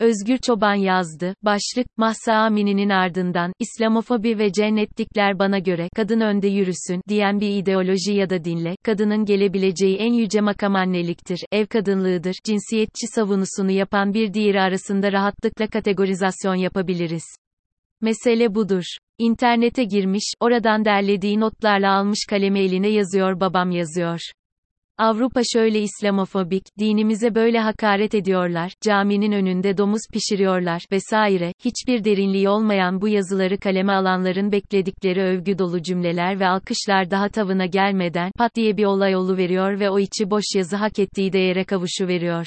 Özgür Çoban yazdı. Başlık, Mahsa Amini'nin ardından, İslamofobi ve cennetlikler bana göre, kadın önde yürüsün, diyen bir ideoloji ya da dinle, kadının gelebileceği en yüce makam anneliktir, ev kadınlığıdır, cinsiyetçi savunusunu yapan bir diğeri arasında rahatlıkla kategorizasyon yapabiliriz. Mesele budur. İnternete girmiş, oradan derlediği notlarla almış kalemi eline yazıyor babam yazıyor. Avrupa şöyle İslamofobik, dinimize böyle hakaret ediyorlar, caminin önünde domuz pişiriyorlar, vesaire, hiçbir derinliği olmayan bu yazıları kaleme alanların bekledikleri övgü dolu cümleler ve alkışlar daha tavına gelmeden, pat diye bir olay veriyor ve o içi boş yazı hak ettiği değere kavuşu veriyor.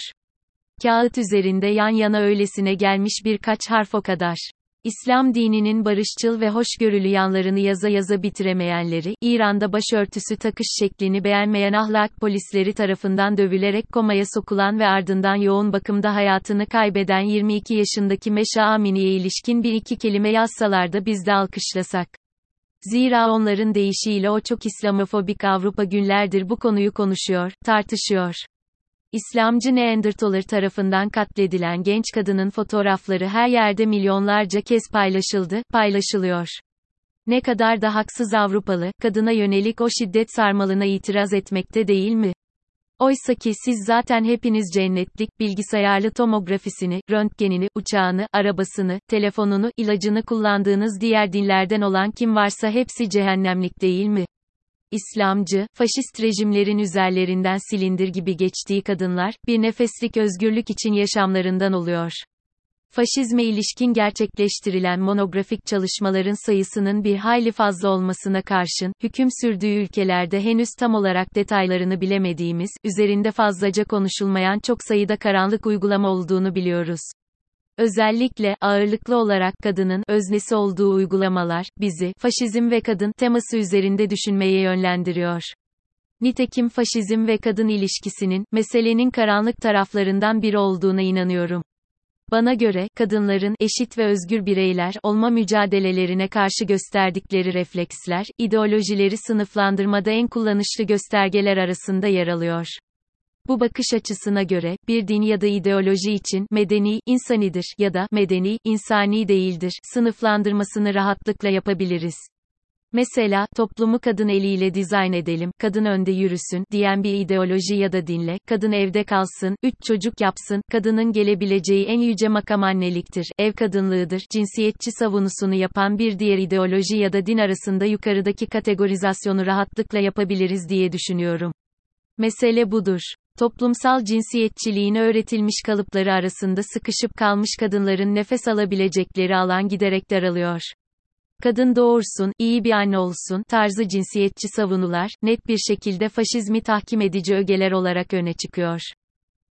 Kağıt üzerinde yan yana öylesine gelmiş birkaç harf o kadar. İslam dininin barışçıl ve hoşgörülü yanlarını yaza yaza bitiremeyenleri, İran'da başörtüsü takış şeklini beğenmeyen ahlak polisleri tarafından dövülerek komaya sokulan ve ardından yoğun bakımda hayatını kaybeden 22 yaşındaki Meşa Amini'ye ilişkin bir iki kelime yazsalar da biz de alkışlasak. Zira onların deyişiyle o çok İslamofobik Avrupa günlerdir bu konuyu konuşuyor, tartışıyor. İslamcı Neandertaler tarafından katledilen genç kadının fotoğrafları her yerde milyonlarca kez paylaşıldı, paylaşılıyor. Ne kadar da haksız Avrupalı, kadına yönelik o şiddet sarmalına itiraz etmekte değil mi? Oysa ki siz zaten hepiniz cennetlik, bilgisayarlı tomografisini, röntgenini, uçağını, arabasını, telefonunu, ilacını kullandığınız diğer dinlerden olan kim varsa hepsi cehennemlik değil mi? İslamcı, faşist rejimlerin üzerlerinden silindir gibi geçtiği kadınlar, bir nefeslik özgürlük için yaşamlarından oluyor. Faşizme ilişkin gerçekleştirilen monografik çalışmaların sayısının bir hayli fazla olmasına karşın, hüküm sürdüğü ülkelerde henüz tam olarak detaylarını bilemediğimiz, üzerinde fazlaca konuşulmayan çok sayıda karanlık uygulama olduğunu biliyoruz. Özellikle, ağırlıklı olarak kadının, öznesi olduğu uygulamalar, bizi, faşizm ve kadın, teması üzerinde düşünmeye yönlendiriyor. Nitekim faşizm ve kadın ilişkisinin, meselenin karanlık taraflarından biri olduğuna inanıyorum. Bana göre, kadınların, eşit ve özgür bireyler, olma mücadelelerine karşı gösterdikleri refleksler, ideolojileri sınıflandırmada en kullanışlı göstergeler arasında yer alıyor. Bu bakış açısına göre, bir din ya da ideoloji için, medeni, insanidir ya da, medeni, insani değildir, sınıflandırmasını rahatlıkla yapabiliriz. Mesela, toplumu kadın eliyle dizayn edelim, kadın önde yürüsün, diyen bir ideoloji ya da dinle, kadın evde kalsın, üç çocuk yapsın, kadının gelebileceği en yüce makam anneliktir, ev kadınlığıdır, cinsiyetçi savunusunu yapan bir diğer ideoloji ya da din arasında yukarıdaki kategorizasyonu rahatlıkla yapabiliriz diye düşünüyorum. Mesele budur. Toplumsal cinsiyetçiliğin öğretilmiş kalıpları arasında sıkışıp kalmış kadınların nefes alabilecekleri alan giderek daralıyor. Kadın doğursun, iyi bir anne olsun tarzı cinsiyetçi savunular, net bir şekilde faşizmi tahkim edici ögeler olarak öne çıkıyor.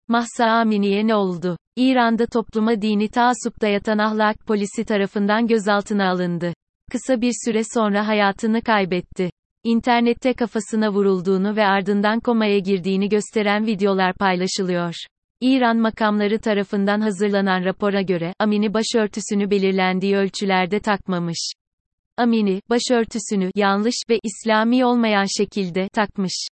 Mahsa Amini'ye ne oldu? İran'da topluma dini taassup dayatan ahlak polisi tarafından gözaltına alındı. Kısa bir süre sonra hayatını kaybetti. İnternette kafasına vurulduğunu ve ardından komaya girdiğini gösteren videolar paylaşılıyor. İran makamları tarafından hazırlanan rapora göre, Amini başörtüsünü belirlendiği ölçülerde takmamış. Amini, başörtüsünü yanlış ve İslami olmayan şekilde takmış.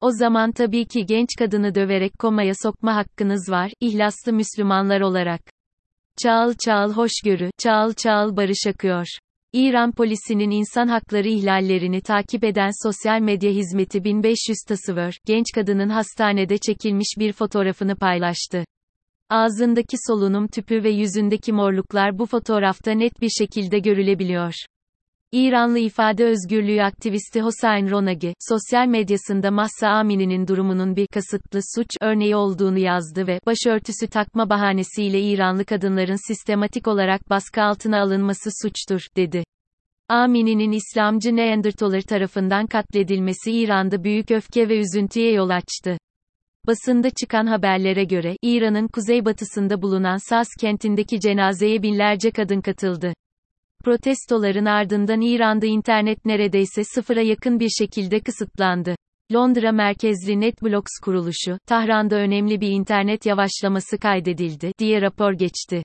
O zaman tabii ki genç kadını döverek komaya sokma hakkınız var, ihlaslı Müslümanlar olarak. Çağıl çağıl hoşgörü, çağıl çağıl barış akıyor. İran polisinin insan hakları ihlallerini takip eden sosyal medya hizmeti 1500 Tasvır, genç kadının hastanede çekilmiş bir fotoğrafını paylaştı. Ağzındaki solunum tüpü ve yüzündeki morluklar bu fotoğrafta net bir şekilde görülebiliyor. İranlı ifade özgürlüğü aktivisti Hossein Ronagi, sosyal medyasında Mahsa Amini'nin durumunun bir kasıtlı suç örneği olduğunu yazdı ve başörtüsü takma bahanesiyle İranlı kadınların sistematik olarak baskı altına alınması suçtur, dedi. Amini'nin İslamcı Neandertaler tarafından katledilmesi İran'da büyük öfke ve üzüntüye yol açtı. Basında çıkan haberlere göre, İran'ın kuzeybatısında bulunan Sas kentindeki cenazeye binlerce kadın katıldı. Protestoların ardından İran'da internet neredeyse sıfıra yakın bir şekilde kısıtlandı. Londra merkezli NetBlocks kuruluşu, Tahran'da önemli bir internet yavaşlaması kaydedildi, diye rapor geçti.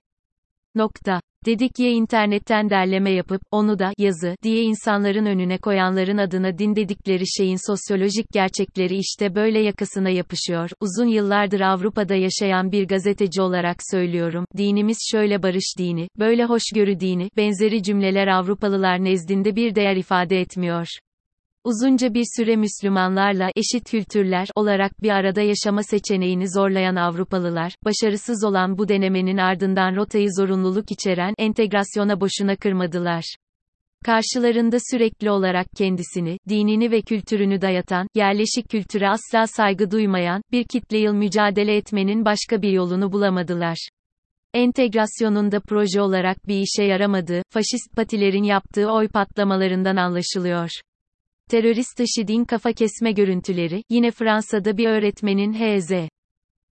Nokta. Dedik ya internetten derleme yapıp, onu da, yazı, diye insanların önüne koyanların adına din dedikleri şeyin sosyolojik gerçekleri işte böyle yakasına yapışıyor. Uzun yıllardır Avrupa'da yaşayan bir gazeteci olarak söylüyorum. Dinimiz şöyle barış dini, böyle hoşgörü dini, benzeri cümleler Avrupalılar nezdinde bir değer ifade etmiyor. Uzunca bir süre Müslümanlarla eşit kültürler olarak bir arada yaşama seçeneğini zorlayan Avrupalılar, başarısız olan bu denemenin ardından rotayı zorunluluk içeren entegrasyona boşuna kırmadılar. Karşılarında sürekli olarak kendisini, dinini ve kültürünü dayatan, yerleşik kültüre asla saygı duymayan, bir kitle yıl mücadele etmenin başka bir yolunu bulamadılar. Entegrasyonun da proje olarak bir işe yaramadığı, faşist patilerin yaptığı oy patlamalarından anlaşılıyor. Terörist IŞİD'in kafa kesme görüntüleri, yine Fransa'da bir öğretmenin H.Z.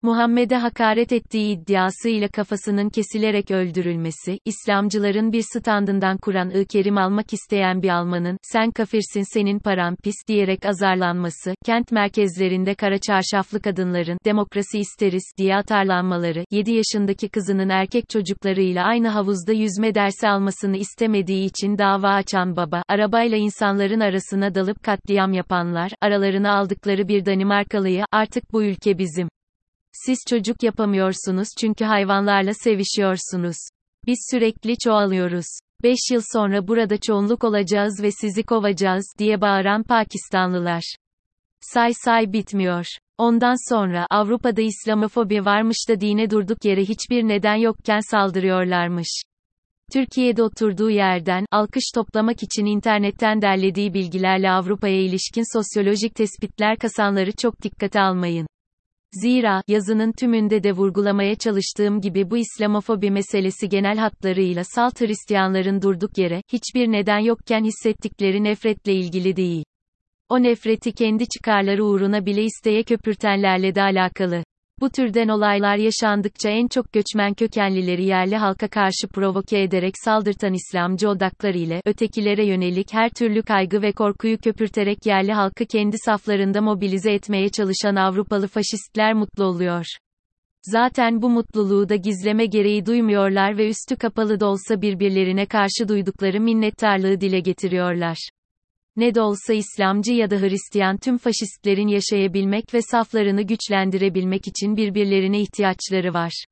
Muhammed'e hakaret ettiği iddiasıyla kafasının kesilerek öldürülmesi, İslamcıların bir standından Kur'an-ı Kerim almak isteyen bir Almanın, sen kafirsin senin paran pis diyerek azarlanması, kent merkezlerinde kara çarşaflı kadınların, demokrasi isteriz diye atarlanmaları, 7 yaşındaki kızının erkek çocuklarıyla aynı havuzda yüzme dersi almasını istemediği için dava açan baba, arabayla insanların arasına dalıp katliam yapanlar, aralarına aldıkları bir Danimarkalıyı, artık bu ülke bizim. Siz çocuk yapamıyorsunuz çünkü hayvanlarla sevişiyorsunuz. Biz sürekli çoğalıyoruz. 5 yıl sonra burada çoğunluk olacağız ve sizi kovacağız diye bağıran Pakistanlılar. Say say bitmiyor. Ondan sonra Avrupa'da İslamofobi varmış da dine durduk yere hiçbir neden yokken saldırıyorlarmış. Türkiye'de oturduğu yerden, alkış toplamak için internetten derlediği bilgilerle Avrupa'ya ilişkin sosyolojik tespitler kasanları çok dikkate almayın. Zira, yazının tümünde de vurgulamaya çalıştığım gibi bu İslamofobi meselesi genel hatlarıyla salt Hristiyanların durduk yere, hiçbir neden yokken hissettikleri nefretle ilgili değil. O nefreti kendi çıkarları uğruna bile isteye köpürtenlerle de alakalı. Bu türden olaylar yaşandıkça en çok göçmen kökenlileri yerli halka karşı provoke ederek saldırtan İslamcı odaklar ile ötekilere yönelik her türlü kaygı ve korkuyu köpürterek yerli halkı kendi saflarında mobilize etmeye çalışan Avrupalı faşistler mutlu oluyor. Zaten bu mutluluğu da gizleme gereği duymuyorlar ve üstü kapalı da olsa birbirlerine karşı duydukları minnettarlığı dile getiriyorlar ne de olsa İslamcı ya da Hristiyan tüm faşistlerin yaşayabilmek ve saflarını güçlendirebilmek için birbirlerine ihtiyaçları var.